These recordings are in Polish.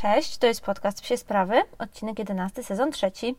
Cześć, to jest podcast Psie Sprawy, odcinek 11, sezon trzeci.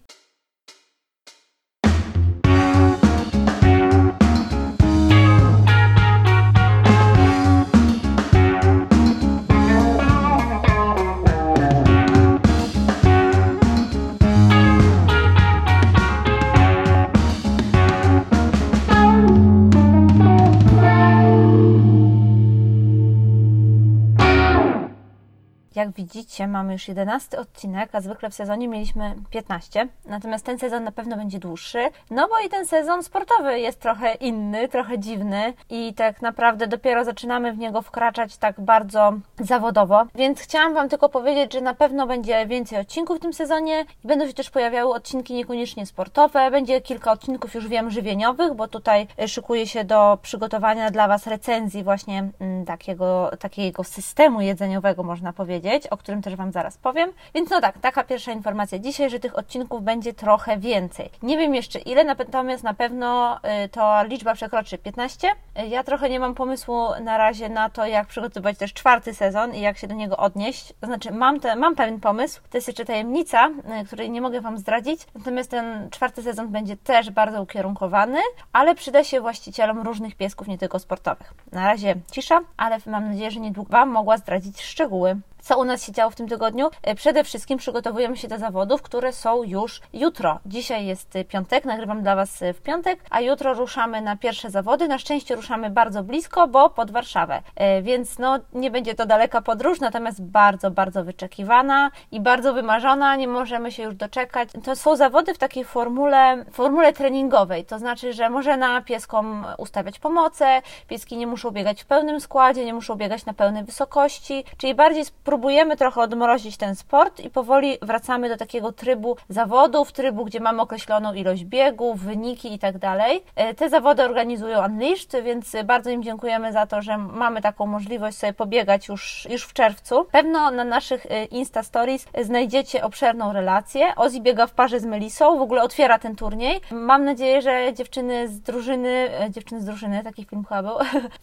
Jak widzicie, mamy już 11 odcinek, a zwykle w sezonie mieliśmy 15. Natomiast ten sezon na pewno będzie dłuższy, no bo i ten sezon sportowy jest trochę inny, trochę dziwny i tak naprawdę dopiero zaczynamy w niego wkraczać tak bardzo zawodowo. Więc chciałam Wam tylko powiedzieć, że na pewno będzie więcej odcinków w tym sezonie będą się też pojawiały odcinki niekoniecznie sportowe. Będzie kilka odcinków, już wiem, żywieniowych, bo tutaj szykuję się do przygotowania dla Was recenzji właśnie mm, takiego, takiego systemu jedzeniowego, można powiedzieć o którym też Wam zaraz powiem. Więc no tak, taka pierwsza informacja dzisiaj, że tych odcinków będzie trochę więcej. Nie wiem jeszcze ile, natomiast na pewno y, to liczba przekroczy 15. Y, ja trochę nie mam pomysłu na razie na to, jak przygotować też czwarty sezon i jak się do niego odnieść. To znaczy, mam, te, mam pewien pomysł, to jest jeszcze tajemnica, y, której nie mogę Wam zdradzić. Natomiast ten czwarty sezon będzie też bardzo ukierunkowany, ale przyda się właścicielom różnych piesków, nie tylko sportowych. Na razie cisza, ale mam nadzieję, że niedługo Wam mogła zdradzić szczegóły co u nas się działo w tym tygodniu? E, przede wszystkim przygotowujemy się do zawodów, które są już jutro. Dzisiaj jest e, piątek, nagrywam dla Was e, w piątek, a jutro ruszamy na pierwsze zawody. Na szczęście ruszamy bardzo blisko, bo pod Warszawę, więc no nie będzie to daleka podróż, natomiast bardzo, bardzo wyczekiwana i bardzo wymarzona. Nie możemy się już doczekać. To są zawody w takiej formule, formule treningowej, to znaczy, że można pieskom ustawiać pomoce, pieski nie muszą biegać w pełnym składzie, nie muszą biegać na pełnej wysokości, czyli bardziej próbujemy trochę odmrozić ten sport i powoli wracamy do takiego trybu zawodów, trybu, gdzie mamy określoną ilość biegów, wyniki i tak dalej. E, te zawody organizują Unleashed, więc bardzo im dziękujemy za to, że mamy taką możliwość sobie pobiegać już, już w czerwcu. Pewno na naszych e, Insta Stories znajdziecie obszerną relację. Ozzy biega w parze z Melisą, w ogóle otwiera ten turniej. Mam nadzieję, że dziewczyny z drużyny, e, dziewczyny z drużyny, taki film chyba był,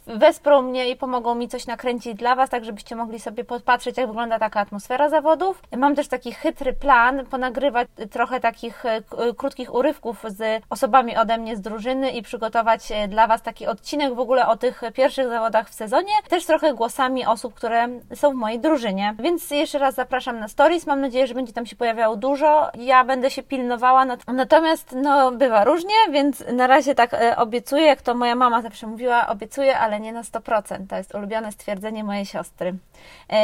wesprą mnie i pomogą mi coś nakręcić dla Was, tak żebyście mogli sobie podpatrzeć jak wygląda taka atmosfera zawodów. Mam też taki chytry plan, ponagrywać trochę takich e, krótkich urywków z osobami ode mnie z drużyny i przygotować e, dla Was taki odcinek w ogóle o tych pierwszych zawodach w sezonie, też trochę głosami osób, które są w mojej drużynie. Więc jeszcze raz zapraszam na stories, mam nadzieję, że będzie tam się pojawiało dużo. Ja będę się pilnowała, natomiast no bywa różnie, więc na razie tak e, obiecuję, jak to moja mama zawsze mówiła, obiecuję, ale nie na 100%. To jest ulubione stwierdzenie mojej siostry.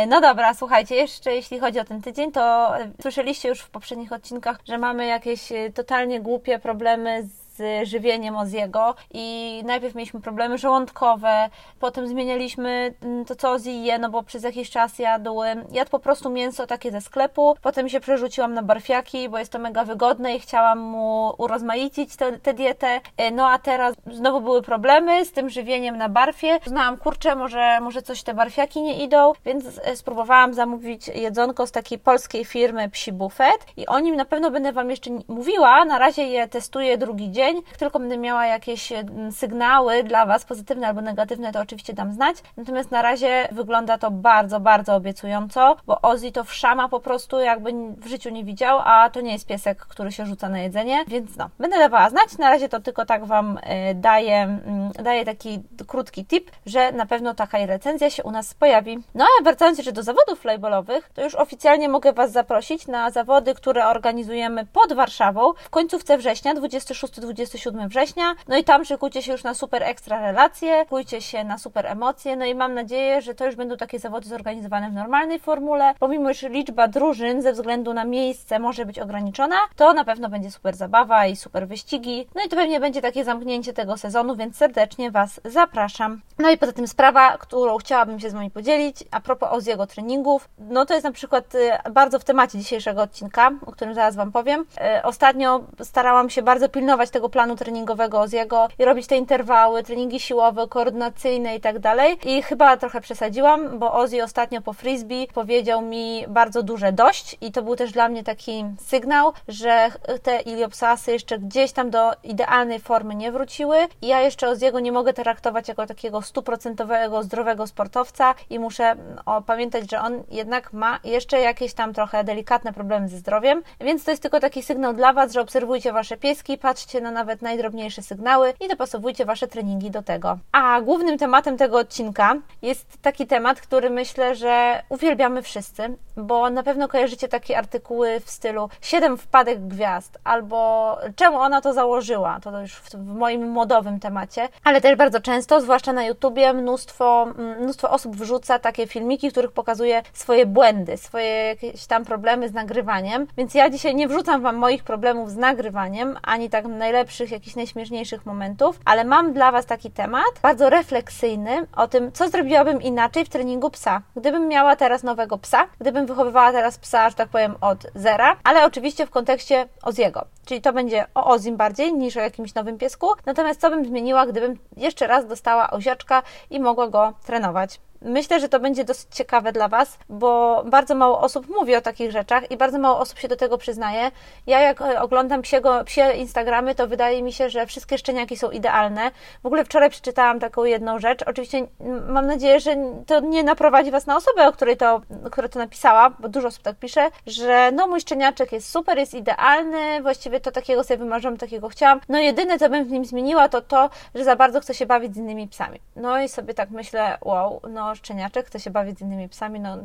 No dobra, Dobra, słuchajcie, jeszcze jeśli chodzi o ten tydzień, to słyszeliście już w poprzednich odcinkach, że mamy jakieś e, totalnie głupie problemy z z żywieniem Oziego i najpierw mieliśmy problemy żołądkowe, potem zmienialiśmy mm, to, co Ozzy je, no bo przez jakiś czas jadł, jadł po prostu mięso takie ze sklepu, potem się przerzuciłam na barfiaki, bo jest to mega wygodne i chciałam mu urozmaicić tę dietę, e, no a teraz znowu były problemy z tym żywieniem na barfie. Znałam, kurczę, może, może coś te barfiaki nie idą, więc e, spróbowałam zamówić jedzonko z takiej polskiej firmy Psi Buffet i o nim na pewno będę Wam jeszcze mówiła, na razie je testuję drugi dzień, dzień. Jak tylko będę miała jakieś mm, sygnały dla Was, pozytywne albo negatywne, to oczywiście dam znać. Natomiast na razie wygląda to bardzo, bardzo obiecująco, bo Ozzy to wszama po prostu jakby w życiu nie widział, a to nie jest piesek, który się rzuca na jedzenie, więc no, będę dawała znać. Na razie to tylko tak Wam y, daję, daję taki krótki tip, że na pewno taka recenzja się u nas pojawi. No a wracając jeszcze do zawodów flybolowych, to już oficjalnie mogę Was zaprosić na zawody, które organizujemy pod Warszawą w końcówce września, 26-27 27 września. No i tam szykujcie się już na super ekstra relacje, szykujcie się na super emocje. No i mam nadzieję, że to już będą takie zawody zorganizowane w normalnej formule. Pomimo, że liczba drużyn ze względu na miejsce może być ograniczona, to na pewno będzie super zabawa i super wyścigi. No i to pewnie będzie takie zamknięcie tego sezonu, więc serdecznie Was zapraszam. No i poza tym sprawa, którą chciałabym się z Wami podzielić, a propos jego treningów, no to jest na przykład y, bardzo w temacie dzisiejszego odcinka, o którym zaraz Wam powiem. Y, ostatnio starałam się bardzo pilnować tego tego planu treningowego Oziego i robić te interwały, treningi siłowe, koordynacyjne i tak dalej. I chyba trochę przesadziłam, bo Ozzy ostatnio po frisbee powiedział mi bardzo duże dość i to był też dla mnie taki sygnał, że te iliopsasy jeszcze gdzieś tam do idealnej formy nie wróciły i ja jeszcze Oziego nie mogę traktować jako takiego stuprocentowego, zdrowego sportowca i muszę o, pamiętać, że on jednak ma jeszcze jakieś tam trochę delikatne problemy ze zdrowiem, więc to jest tylko taki sygnał dla Was, że obserwujcie Wasze pieski, patrzcie na nawet najdrobniejsze sygnały i dopasowujcie Wasze treningi do tego. A głównym tematem tego odcinka jest taki temat, który myślę, że uwielbiamy wszyscy, bo na pewno kojarzycie takie artykuły w stylu 7 wpadek gwiazd albo czemu ona to założyła, to już w, moim modowym temacie, ale też bardzo często, zwłaszcza na YouTubie, mnóstwo, mnóstwo osób wrzuca takie filmiki, w których pokazuje swoje błędy, swoje jakieś tam problemy z nagrywaniem, więc ja dzisiaj nie wrzucam Wam moich problemów z nagrywaniem, ani tak najlepszych, jakichś najśmieszniejszych momentów, ale mam dla Was taki temat bardzo refleksyjny o tym, co zrobiłabym inaczej w treningu psa. Gdybym miała teraz nowego psa, gdybym wychowywała teraz psa, że tak powiem, od zera, ale oczywiście w kontekście Oziego. Czyli to będzie o Ozim bardziej niż o jakimś nowym piesku. Natomiast co bym zmieniła, gdybym jeszcze raz dostała oziaczka i mogła go trenować? Myślę, że to będzie dosyć ciekawe dla Was, bo bardzo mało osób mówi o takich rzeczach i bardzo mało osób się do tego przyznaje. Ja jak e, oglądam psiego, psie Instagramy, to wydaje mi się, że wszystkie szczeniaki są idealne. W ogóle wczoraj przeczytałam taką jedną rzecz. Oczywiście mam nadzieję, że to nie naprowadzi Was na osobę, o której to, która to napisała, bo dużo osób tak pisze, że no mój szczeniaczek jest super, jest idealny, właściwie to takiego sobie wymarzyłam, takiego chciałam. No jedyne, co bym w nim zmieniła, to to, że za bardzo chce się bawić z innymi psami. No i sobie tak myślę, wow, no szczeniaczek chce się bawić z innymi psami, no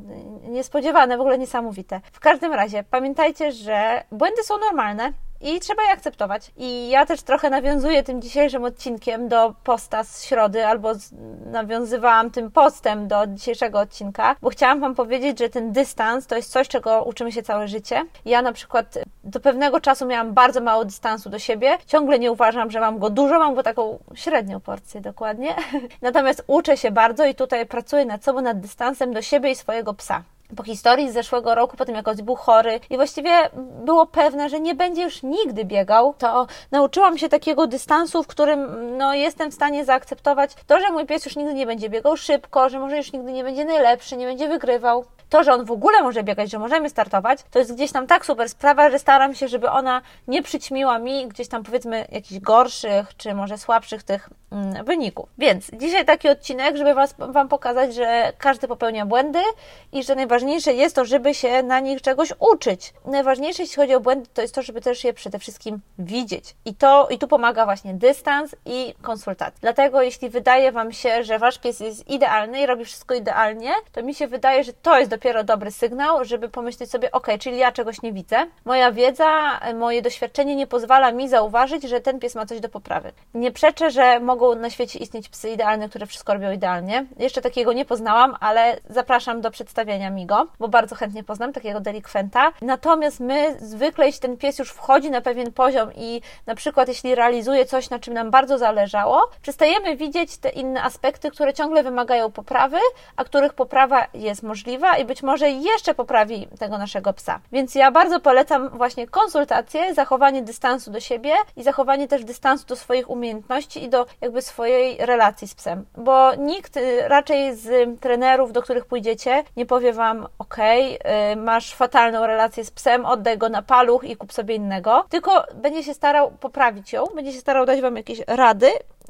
niespodziewane, w ogóle niesamowite. W każdym razie pamiętajcie, że błędy są normalne, i trzeba je akceptować. I ja też trochę nawiązuję tym dzisiejszym odcinkiem do posta z środy, albo z, nawiązywałam tym postem do dzisiejszego odcinka, bo chciałam Wam powiedzieć, że ten dystans to jest coś, czego uczymy się całe życie. Ja na przykład do pewnego czasu miałam bardzo mało dystansu do siebie. Ciągle nie uważam, że mam go dużo, mam go taką średnią porcję dokładnie. Natomiast uczę się bardzo i tutaj pracuję nad sobą, nad dystansem do siebie i swojego psa po historii z zeszłego roku, po tym jak był chory i właściwie było pewne, że nie będzie już nigdy biegał, to nauczyłam się takiego dystansu, w którym no, jestem w stanie zaakceptować to, że mój pies już nigdy nie będzie biegał szybko, że może już nigdy nie będzie najlepszy, nie będzie wygrywał. To, że on w ogóle może biegać, że możemy startować, to jest gdzieś tam tak super sprawa, że staram się, żeby ona nie przyćmiła mi gdzieś tam powiedzmy jakichś gorszych, czy może słabszych tych mm, wyników. Więc dzisiaj taki odcinek, żeby was, Wam pokazać, że każdy popełnia błędy i że najważniejsze jest to, żeby się na nich czegoś uczyć. Najważniejsze, jeśli chodzi o błędy, to jest to, żeby też je przede wszystkim widzieć. I to, i tu pomaga właśnie dystans i konsultacja. Dlatego, jeśli wydaje Wam się, że Wasz pies jest idealny i robi wszystko idealnie, to mi się wydaje, że to jest dopiero dobry sygnał, żeby pomyśleć sobie, ok, czyli ja czegoś nie widzę. Moja wiedza, moje doświadczenie nie pozwala mi zauważyć, że ten pies ma coś do poprawy. Nie przeczę, że mogą na świecie istnieć psy idealne, które wszystko robią idealnie. Jeszcze takiego nie poznałam, ale zapraszam do przedstawienia mi go, bo bardzo chętnie poznam takiego delikwenta. Natomiast my zwykle, jeśli ten pies już wchodzi na pewien poziom i na przykład jeśli realizuje coś, na czym nam bardzo zależało, przestajemy widzieć te inne aspekty, które ciągle wymagają poprawy, a których poprawa jest możliwa i być może jeszcze poprawi tego naszego psa. Więc ja bardzo polecam właśnie konsultacje, zachowanie dystansu do siebie i zachowanie też dystansu do swoich umiejętności i do jakby swojej relacji z psem, bo nikt y, raczej z trenerów, do których pójdziecie, nie powie wam, ok, masz fatalną relację z psem, oddaj go na paluch i kup sobie innego, tylko będzie się starał poprawić ją, będzie się starał dać wam jakieś rady,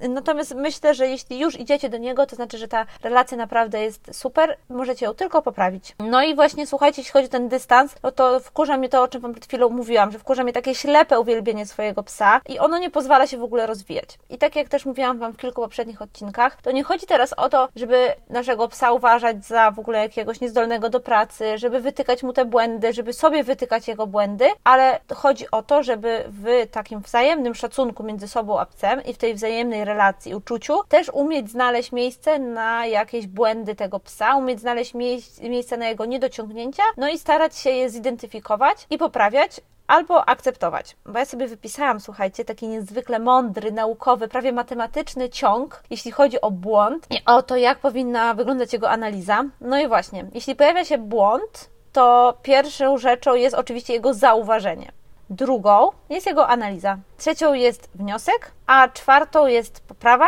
Natomiast myślę, że jeśli już idziecie do niego, to znaczy, że ta relacja naprawdę jest super, możecie ją tylko poprawić. No i właśnie słuchajcie, jeśli chodzi o ten dystans, no to wkurza mnie to, o czym Wam przed chwilą mówiłam, że wkurza mnie takie ślepe uwielbienie swojego psa i ono nie pozwala się w ogóle rozwijać. I tak jak też mówiłam Wam w kilku poprzednich odcinkach, to nie chodzi teraz o to, żeby naszego psa uważać za w ogóle jakiegoś niezdolnego do pracy, żeby wytykać mu te błędy, żeby sobie wytykać jego błędy, ale chodzi o to, żeby w takim wzajemnym szacunku między sobą a psem i w tej wzajemnej relacji, uczuciu, też umieć znaleźć miejsce na jakieś błędy tego psa, umieć znaleźć miejsce na jego niedociągnięcia, no i starać się je zidentyfikować i poprawiać, albo akceptować. Bo ja sobie wypisałam, słuchajcie, taki niezwykle mądry, naukowy, prawie matematyczny ciąg, jeśli chodzi o błąd i o to, jak powinna wyglądać jego analiza. No i właśnie, jeśli pojawia się błąd, to pierwszą rzeczą jest oczywiście jego zauważenie. Drugą jest jego analiza, trzecią jest wniosek, a czwartą jest poprawa,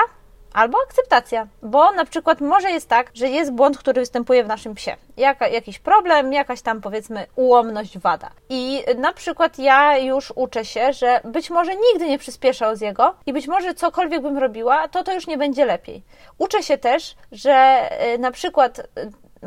albo akceptacja, bo na przykład może jest tak, że jest błąd, który występuje w naszym psie. Jaka, jakiś problem, jakaś tam powiedzmy ułomność, wada. I na przykład ja już uczę się, że być może nigdy nie przyspieszał z jego i być może cokolwiek bym robiła, to to już nie będzie lepiej. Uczę się też, że e, na przykład e,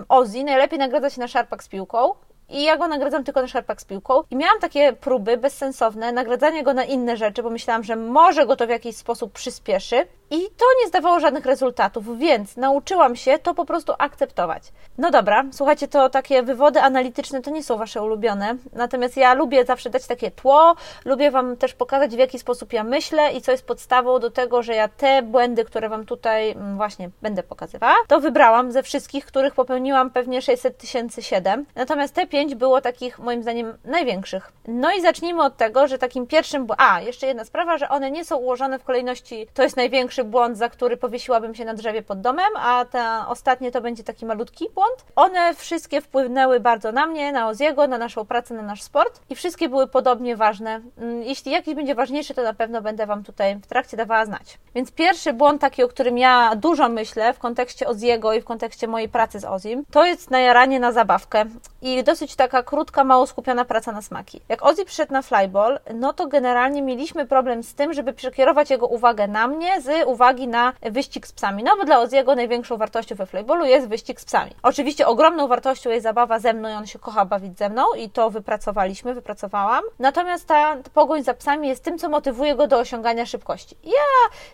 Ozzy najlepiej nagradza się na szarpak z piłką, i ja go nagradzam tylko na szarpak z piłką. I miałam takie próby bezsensowne, nagradzanie go na inne rzeczy, bo myślałam, że może go to w jakiś sposób przyspieszy. I to nie zdawało żadnych rezultatów, więc nauczyłam się to po prostu akceptować. No dobra, słuchajcie, to takie wywody analityczne to nie są Wasze ulubione, natomiast ja lubię zawsze dać takie tło, lubię Wam też pokazać, w jaki sposób ja myślę i co jest podstawą do tego, że ja te błędy, które Wam tutaj mm, właśnie będę pokazywała, to wybrałam ze wszystkich, których popełniłam pewnie 600 tysięcy siedem. Natomiast te pięć było takich, moim zdaniem, największych. No i zacznijmy od tego, że takim pierwszym, a jeszcze jedna sprawa, że one nie są ułożone w kolejności, to jest największy największy błąd, za który powiesiłabym się na drzewie pod domem, a ta ostatnie to będzie taki malutki błąd. One wszystkie wpłynęły bardzo na mnie, na Oziego, na naszą pracę, na nasz sport i wszystkie były podobnie ważne. Mm, jeśli jakiś będzie ważniejszy, to na pewno będę Wam tutaj w trakcie dawała znać. Więc pierwszy błąd taki, o którym ja dużo myślę w kontekście Oziego i w kontekście mojej pracy z Ozim, to jest najaranie na zabawkę i dosyć taka krótka, mało skupiona praca na smaki. Jak Ozzy przyszedł na flyball, no to generalnie mieliśmy problem z tym, żeby przekierować jego uwagę na mnie z uwagi na wyścig z psami. No bo dla Oziego największą wartością we flyballu jest wyścig z psami. Oczywiście ogromną wartością jest zabawa ze mną i on się kocha bawić ze mną i to wypracowaliśmy, wypracowałam. Natomiast ta pogoń za psami jest tym, co motywuje go do osiągania szybkości. Ja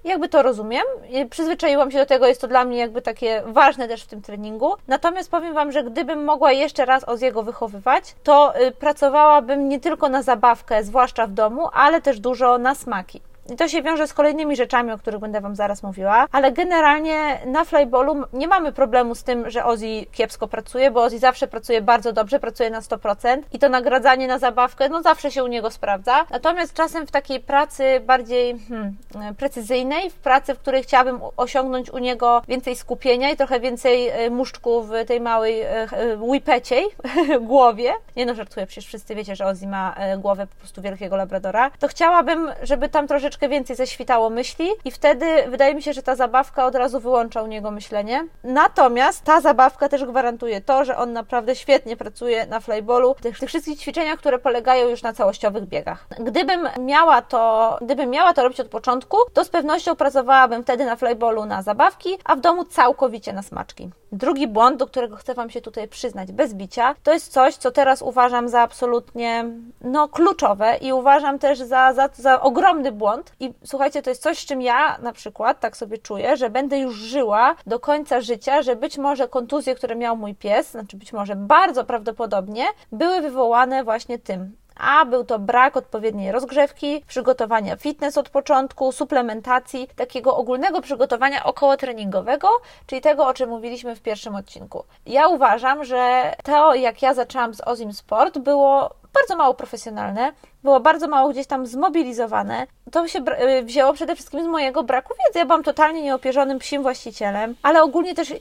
jakby to rozumiem, przyzwyczaiłam się do tego, jest to dla mnie jakby takie ważne też w tym treningu. Natomiast powiem Wam, że gdybym mogła jeszcze raz Oziego wychowywać, to y, pracowałabym nie tylko na zabawkę, zwłaszcza w domu, ale też dużo na smaki. I to się wiąże z kolejnymi rzeczami, o których będę Wam zaraz mówiła, ale generalnie na flyballu nie mamy problemu z tym, że Ozzy kiepsko pracuje, bo Ozzy zawsze pracuje bardzo dobrze, pracuje na 100% i to nagradzanie na zabawkę, no zawsze się u niego sprawdza. Natomiast czasem w takiej pracy bardziej hmm, precyzyjnej, w pracy, w której chciałabym osiągnąć u niego więcej skupienia i trochę więcej e, muszczku w tej małej e, e, whipeciej głowie, nie no żartuję, przecież wszyscy wiecie, że Ozzy ma głowę po prostu wielkiego labradora, to chciałabym, żeby tam troszeczkę troszeczkę więcej zaświtało myśli i wtedy wydaje mi się, że ta zabawka od razu wyłącza u niego myślenie. Natomiast ta zabawka też gwarantuje to, że on naprawdę świetnie pracuje na flyballu, tych, tych wszystkich ćwiczeniach, które polegają już na całościowych biegach. Gdybym miała to, gdybym miała to robić od początku, to z pewnością pracowałabym wtedy na flyballu na zabawki, a w domu całkowicie na smaczki. Drugi błąd, do którego chcę Wam się tutaj przyznać bez bicia, to jest coś, co teraz uważam za absolutnie no, kluczowe i uważam też za, za, za ogromny błąd. I słuchajcie, to jest coś, z czym ja na przykład tak sobie czuję, że będę już żyła do końca życia, że być może kontuzje, które miał mój pies, znaczy być może bardzo prawdopodobnie, były wywołane właśnie tym, a był to brak odpowiedniej rozgrzewki, przygotowania fitness od początku, suplementacji, takiego ogólnego przygotowania około treningowego, czyli tego, o czym mówiliśmy w pierwszym odcinku. Ja uważam, że to, jak ja zaczęłam z Ozim Sport, było bardzo mało profesjonalne, było bardzo mało gdzieś tam zmobilizowane. To się y, wzięło przede wszystkim z mojego braku wiedzy. Ja byłam totalnie nieopierzonym psim właścicielem, ale ogólnie też y,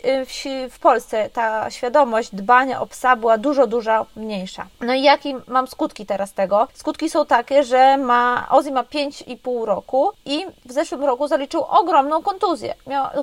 w, Polsce ta świadomość dbania o psa była dużo, dużo mniejsza. No i jakie mam skutki teraz tego? Skutki są takie, że ma, Ozzy ma 5,5 roku i w zeszłym roku zaliczył ogromną kontuzję,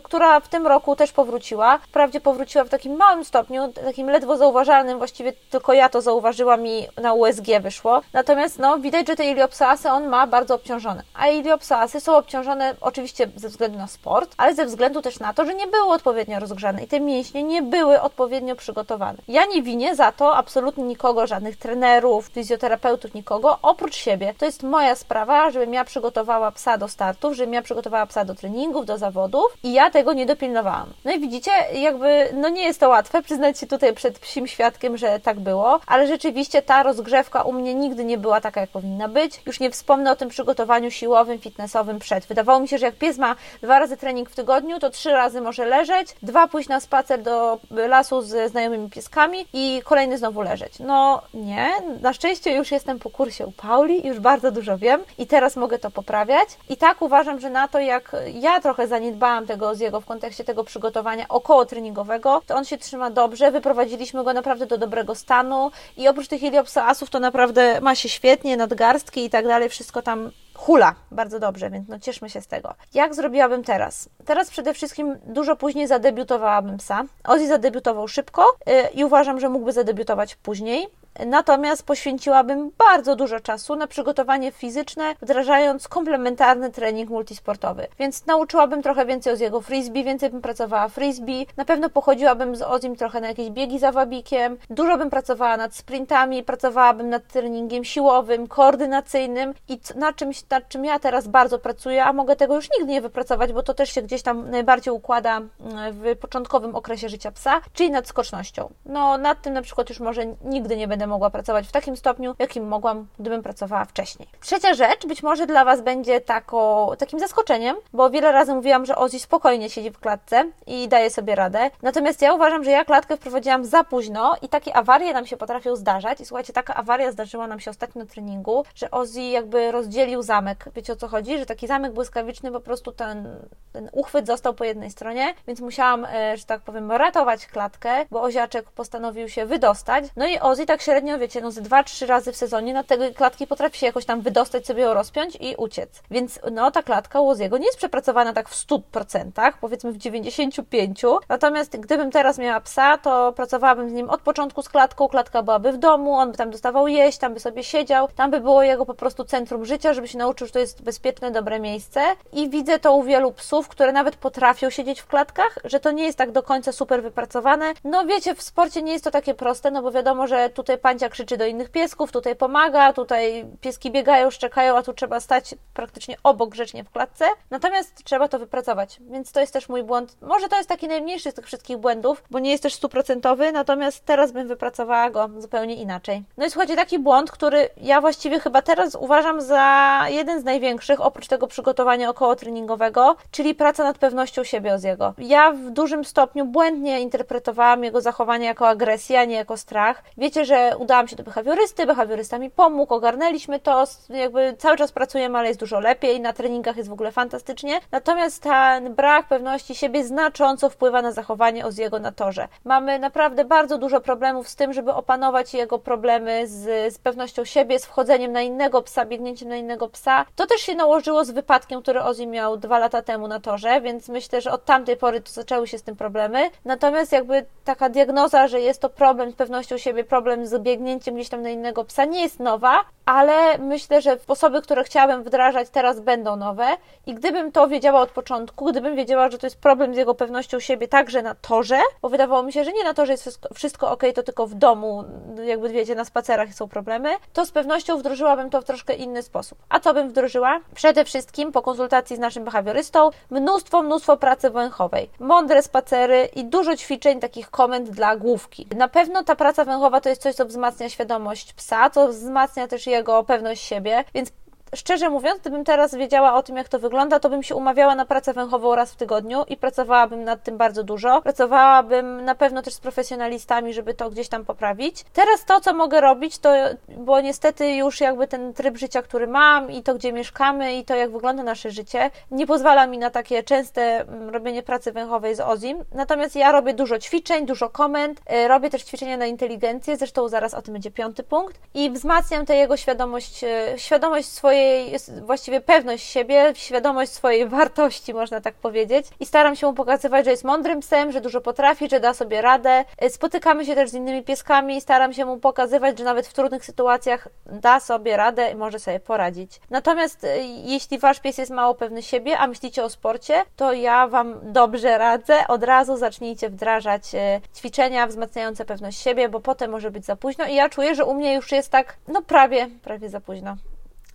która w tym roku też powróciła. Wprawdzie powróciła w takim małym stopniu, takim ledwo zauważalnym, właściwie tylko ja to zauważyłam i na USG wyszło. Natomiast no, widać, że te iliopsoasy on ma bardzo obciążone. A iliopsoasy są obciążone oczywiście ze względu na sport, ale ze względu też na to, że nie były odpowiednio rozgrzane i te mięśnie nie były odpowiednio przygotowane. Ja nie winię za to absolutnie nikogo, żadnych trenerów, fizjoterapeutów, nikogo, oprócz siebie. To jest moja sprawa, żebym ja przygotowała psa do startów, żebym ja przygotowała psa do treningów, do zawodów i ja tego nie dopilnowałam. No i widzicie, jakby, no nie jest to łatwe przyznać się tutaj przed psim świadkiem, że tak było, ale rzeczywiście ta rozgrzewka u mnie nigdy nie była taka, jak powinna być. Już nie wspomnę o tym przygotowaniu siłowym, fitnessowym przed. Wydawało mi się, że jak pies ma dwa razy trening w tygodniu, to trzy razy może leżeć, dwa pójść na spacer do lasu z znajomymi pieskami i kolejny znowu leżeć. No nie, na szczęście już jestem po kursie u Pauli, już bardzo dużo wiem i teraz mogę to poprawiać. I tak uważam, że na to, jak ja trochę zaniedbałam tego z jego w kontekście tego przygotowania około treningowego, to on się trzyma dobrze, wyprowadziliśmy go naprawdę do dobrego stanu i oprócz tych iliopsoasów to naprawdę ma się świetnie, nadgarstki i tak dalej, wszystko tam hula bardzo dobrze, więc no cieszmy się z tego. Jak zrobiłabym teraz? Teraz przede wszystkim dużo później zadebiutowałabym psa. Ozzy zadebiutował szybko yy, i uważam, że mógłby zadebiutować później. Natomiast poświęciłabym bardzo dużo czasu na przygotowanie fizyczne, wdrażając komplementarny trening multisportowy. Więc nauczyłabym trochę więcej o jego frisbee, więcej bym pracowała frisbee, na pewno pochodziłabym z Ozim trochę na jakieś biegi za wabikiem, dużo bym pracowała nad sprintami, pracowałabym nad treningiem siłowym, koordynacyjnym i na czymś, nad czym ja teraz bardzo pracuję, a mogę tego już nigdy nie wypracować, bo to też się gdzieś tam najbardziej układa mm, w początkowym okresie życia psa, czyli nad skocznością. No nad tym na przykład już może nigdy nie będę będę mogła pracować w takim stopniu, jakim mogłam, gdybym pracowała wcześniej. Trzecia rzecz, być może dla Was będzie tako, takim zaskoczeniem, bo wiele razy mówiłam, że Ozzy spokojnie siedzi w klatce i daje sobie radę. Natomiast ja uważam, że ja klatkę wprowadziłam za późno i takie awarie nam się potrafią zdarzać. I słuchajcie, taka awaria zdarzyła nam się ostatnio na treningu, że Ozzy jakby rozdzielił zamek. Wiecie o co chodzi? Że taki zamek błyskawiczny po prostu ten, ten uchwyt został po jednej stronie, więc musiałam, e, że tak powiem, ratować klatkę, bo Oziaczek postanowił się wydostać. No i Ozzy tak się średnio, wiecie, no z dwa, trzy razy w sezonie na te klatki potrafi się jakoś tam wydostać, sobie ją rozpiąć i uciec. Więc no ta klatka Łoziego nie jest przepracowana tak w 100%, powiedzmy w 95%. Natomiast gdybym teraz miała psa, to pracowałabym z nim od początku z klatką, klatka byłaby w domu, on by tam dostawał jeść, tam by sobie siedział, tam by było jego po prostu centrum życia, żeby się nauczył, że to jest bezpieczne, dobre miejsce. I widzę to u wielu psów, które nawet potrafią siedzieć w klatkach, że to nie jest tak do końca super wypracowane. No wiecie, w sporcie nie jest to takie proste, no bo wiadomo, że tutaj pancia krzyczy do innych piesków, tutaj pomaga, tutaj pieski biegają, szczekają, a tu trzeba stać praktycznie obok grzecznie w klatce. Natomiast trzeba to wypracować, więc to jest też mój błąd. Może to jest taki najmniejszy z tych wszystkich błędów, bo nie jest też stuprocentowy, natomiast teraz bym wypracowała go zupełnie inaczej. No i słuchajcie, taki błąd, który ja właściwie chyba teraz uważam za jeden z największych, oprócz tego przygotowania około treningowego, czyli praca nad pewnością siebie jego. Ja w dużym stopniu błędnie interpretowałam jego zachowanie jako agresję, a nie jako strach. Wiecie, że udałam się do behawiorysty, behawiorysta mi pomógł, ogarnęliśmy to, jakby cały czas pracujemy, ale jest dużo lepiej, na treningach jest w ogóle fantastycznie. Natomiast ten brak pewności siebie znacząco wpływa na zachowanie Oziego na torze. Mamy naprawdę bardzo dużo problemów z tym, żeby opanować jego problemy z, z pewnością siebie, z wchodzeniem na innego psa, biegnięciem na innego psa. To też się nałożyło z wypadkiem, który Ozzy miał dwa lata temu na torze, więc myślę, że od tamtej pory to zaczęły się z tym problemy. Natomiast jakby taka diagnoza, że jest to problem z pewnością siebie, problem z biegnięciem gdzieś tam na innego psa nie jest nowa, ale myślę, że sposoby, które chciałabym wdrażać teraz będą nowe i gdybym to wiedziała od początku, gdybym wiedziała, że to jest problem z jego pewnością siebie także na torze, bo wydawało mi się, że nie na torze jest wszystko, wszystko ok, to tylko w domu, jakby wiecie, na spacerach są problemy, to z pewnością wdrożyłabym to w troszkę inny sposób. A co bym wdrożyła? Przede wszystkim po konsultacji z naszym behawiorystą mnóstwo, mnóstwo pracy węchowej, mądre spacery i dużo ćwiczeń, takich komend dla główki. Na pewno ta praca węchowa to jest coś, co wzmacnia świadomość psa, co wzmacnia też jego pewność siebie, więc szczerze mówiąc, gdybym teraz wiedziała o tym, jak to wygląda, to bym się umawiała na pracę węchową raz w tygodniu i pracowałabym nad tym bardzo dużo. Pracowałabym na pewno też z profesjonalistami, żeby to gdzieś tam poprawić. Teraz to, co mogę robić, to, bo niestety już jakby ten tryb życia, który mam i to, gdzie mieszkamy i to, jak wygląda nasze życie, nie pozwala mi na takie częste mm, robienie pracy węchowej z Ozim. Natomiast ja robię dużo ćwiczeń, dużo komend, y, robię też ćwiczenia na inteligencję, zresztą zaraz o tym będzie piąty punkt i wzmacniam tę jego świadomość, y, świadomość swojej swojej, właściwie pewność siebie, świadomość swojej wartości, można tak powiedzieć. I staram się mu pokazywać, że jest mądrym psem, że dużo potrafi, że da sobie radę. Spotykamy się też z innymi pieskami i staram się mu pokazywać, że nawet w trudnych sytuacjach da sobie radę i może sobie poradzić. Natomiast e, jeśli wasz pies jest mało pewny siebie, a myślicie o sporcie, to ja wam dobrze radzę. Od razu zacznijcie wdrażać e, ćwiczenia wzmacniające pewność siebie, bo potem może być za późno. I ja czuję, że u mnie już jest tak, no prawie, prawie za późno.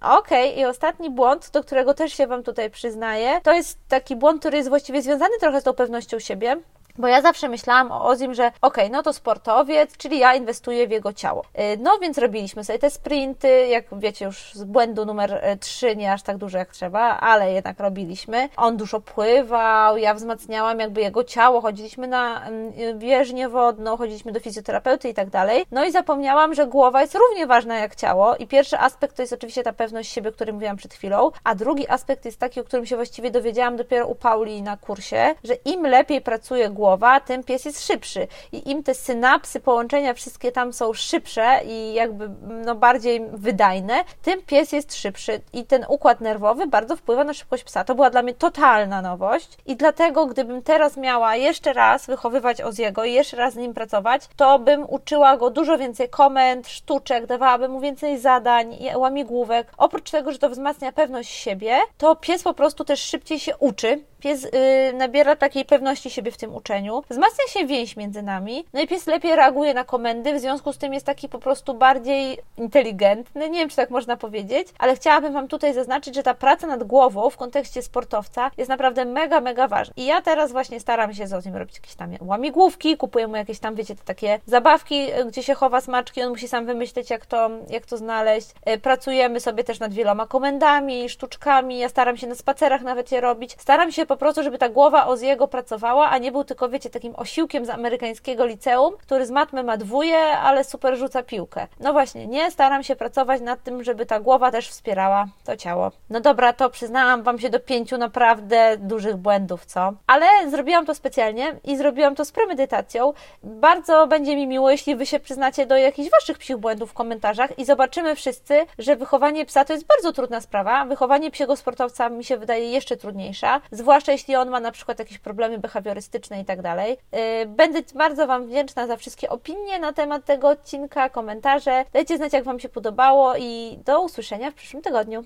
Okej, okay. i ostatni błąd, do którego też się Wam tutaj przyznaję, to jest taki błąd, który jest właściwie związany trochę z tą pewnością siebie. Bo ja zawsze myślałam o Ozim, że okej, okay, no to sportowiec, czyli ja inwestuję w jego ciało. Y, no więc robiliśmy sobie te sprinty, jak wiecie już z błędu numer 3, y, nie aż tak dużo jak trzeba, ale jednak robiliśmy. On dużo pływał, ja wzmacniałam jakby jego ciało, chodziliśmy na mm, wieżnię wodną, chodziliśmy do fizjoterapeuty i tak dalej. No i zapomniałam, że głowa jest równie ważna jak ciało i pierwszy aspekt to jest oczywiście ta pewność siebie, o którym mówiłam przed chwilą, a drugi aspekt jest taki, o którym się właściwie dowiedziałam dopiero u Pauli na kursie, że im lepiej pracuje głowa, głowa, tym pies jest szybszy. I im te synapsy, połączenia wszystkie tam są szybsze i jakby no, bardziej wydajne, tym pies jest szybszy. I ten układ nerwowy bardzo wpływa na szybkość psa. To była dla mnie totalna nowość. I dlatego, gdybym teraz miała jeszcze raz wychowywać Oziego i jeszcze raz z nim pracować, to bym uczyła go dużo więcej komend, sztuczek, dawałabym mu więcej zadań, łamigłówek. Oprócz tego, że to wzmacnia pewność siebie, to pies po prostu też szybciej się uczy, Pies yy, nabiera takiej pewności siebie w tym uczeniu, wzmacnia się więź między nami, no i pies lepiej reaguje na komendy, w związku z tym jest taki po prostu bardziej inteligentny, nie wiem czy tak można powiedzieć, ale chciałabym Wam tutaj zaznaczyć, że ta praca nad głową w kontekście sportowca jest naprawdę mega, mega ważna. I ja teraz właśnie staram się z nim robić jakieś tam łamigłówki, kupuję mu jakieś tam, wiecie, takie zabawki, gdzie się chowa smaczki, on musi sam wymyśleć, jak to, jak to znaleźć. E, pracujemy sobie też nad wieloma komendami, sztuczkami, ja staram się na spacerach nawet je robić. Staram się po prostu, żeby ta głowa Oziego pracowała, a nie był tylko, wiecie, takim osiłkiem z amerykańskiego liceum, który z matmy ma dwóje, ale super rzuca piłkę. No właśnie, nie, staram się pracować nad tym, żeby ta głowa też wspierała to ciało. No dobra, to przyznałam Wam się do pięciu naprawdę dużych błędów, co? Ale zrobiłam to specjalnie i zrobiłam to z premedytacją. Bardzo będzie mi miło, jeśli Wy się przyznacie do jakichś Waszych psich błędów w komentarzach i zobaczymy wszyscy, że wychowanie psa to jest bardzo trudna sprawa. Wychowanie psiego sportowca mi się wydaje jeszcze trudniejsza, zwłaszcza jeśli on ma na przykład jakieś problemy behawiorystyczne i tak dalej. Y, będę bardzo Wam wdzięczna za wszystkie opinie na temat tego odcinka, komentarze. Dajcie znać, jak Wam się podobało i do usłyszenia w przyszłym tygodniu.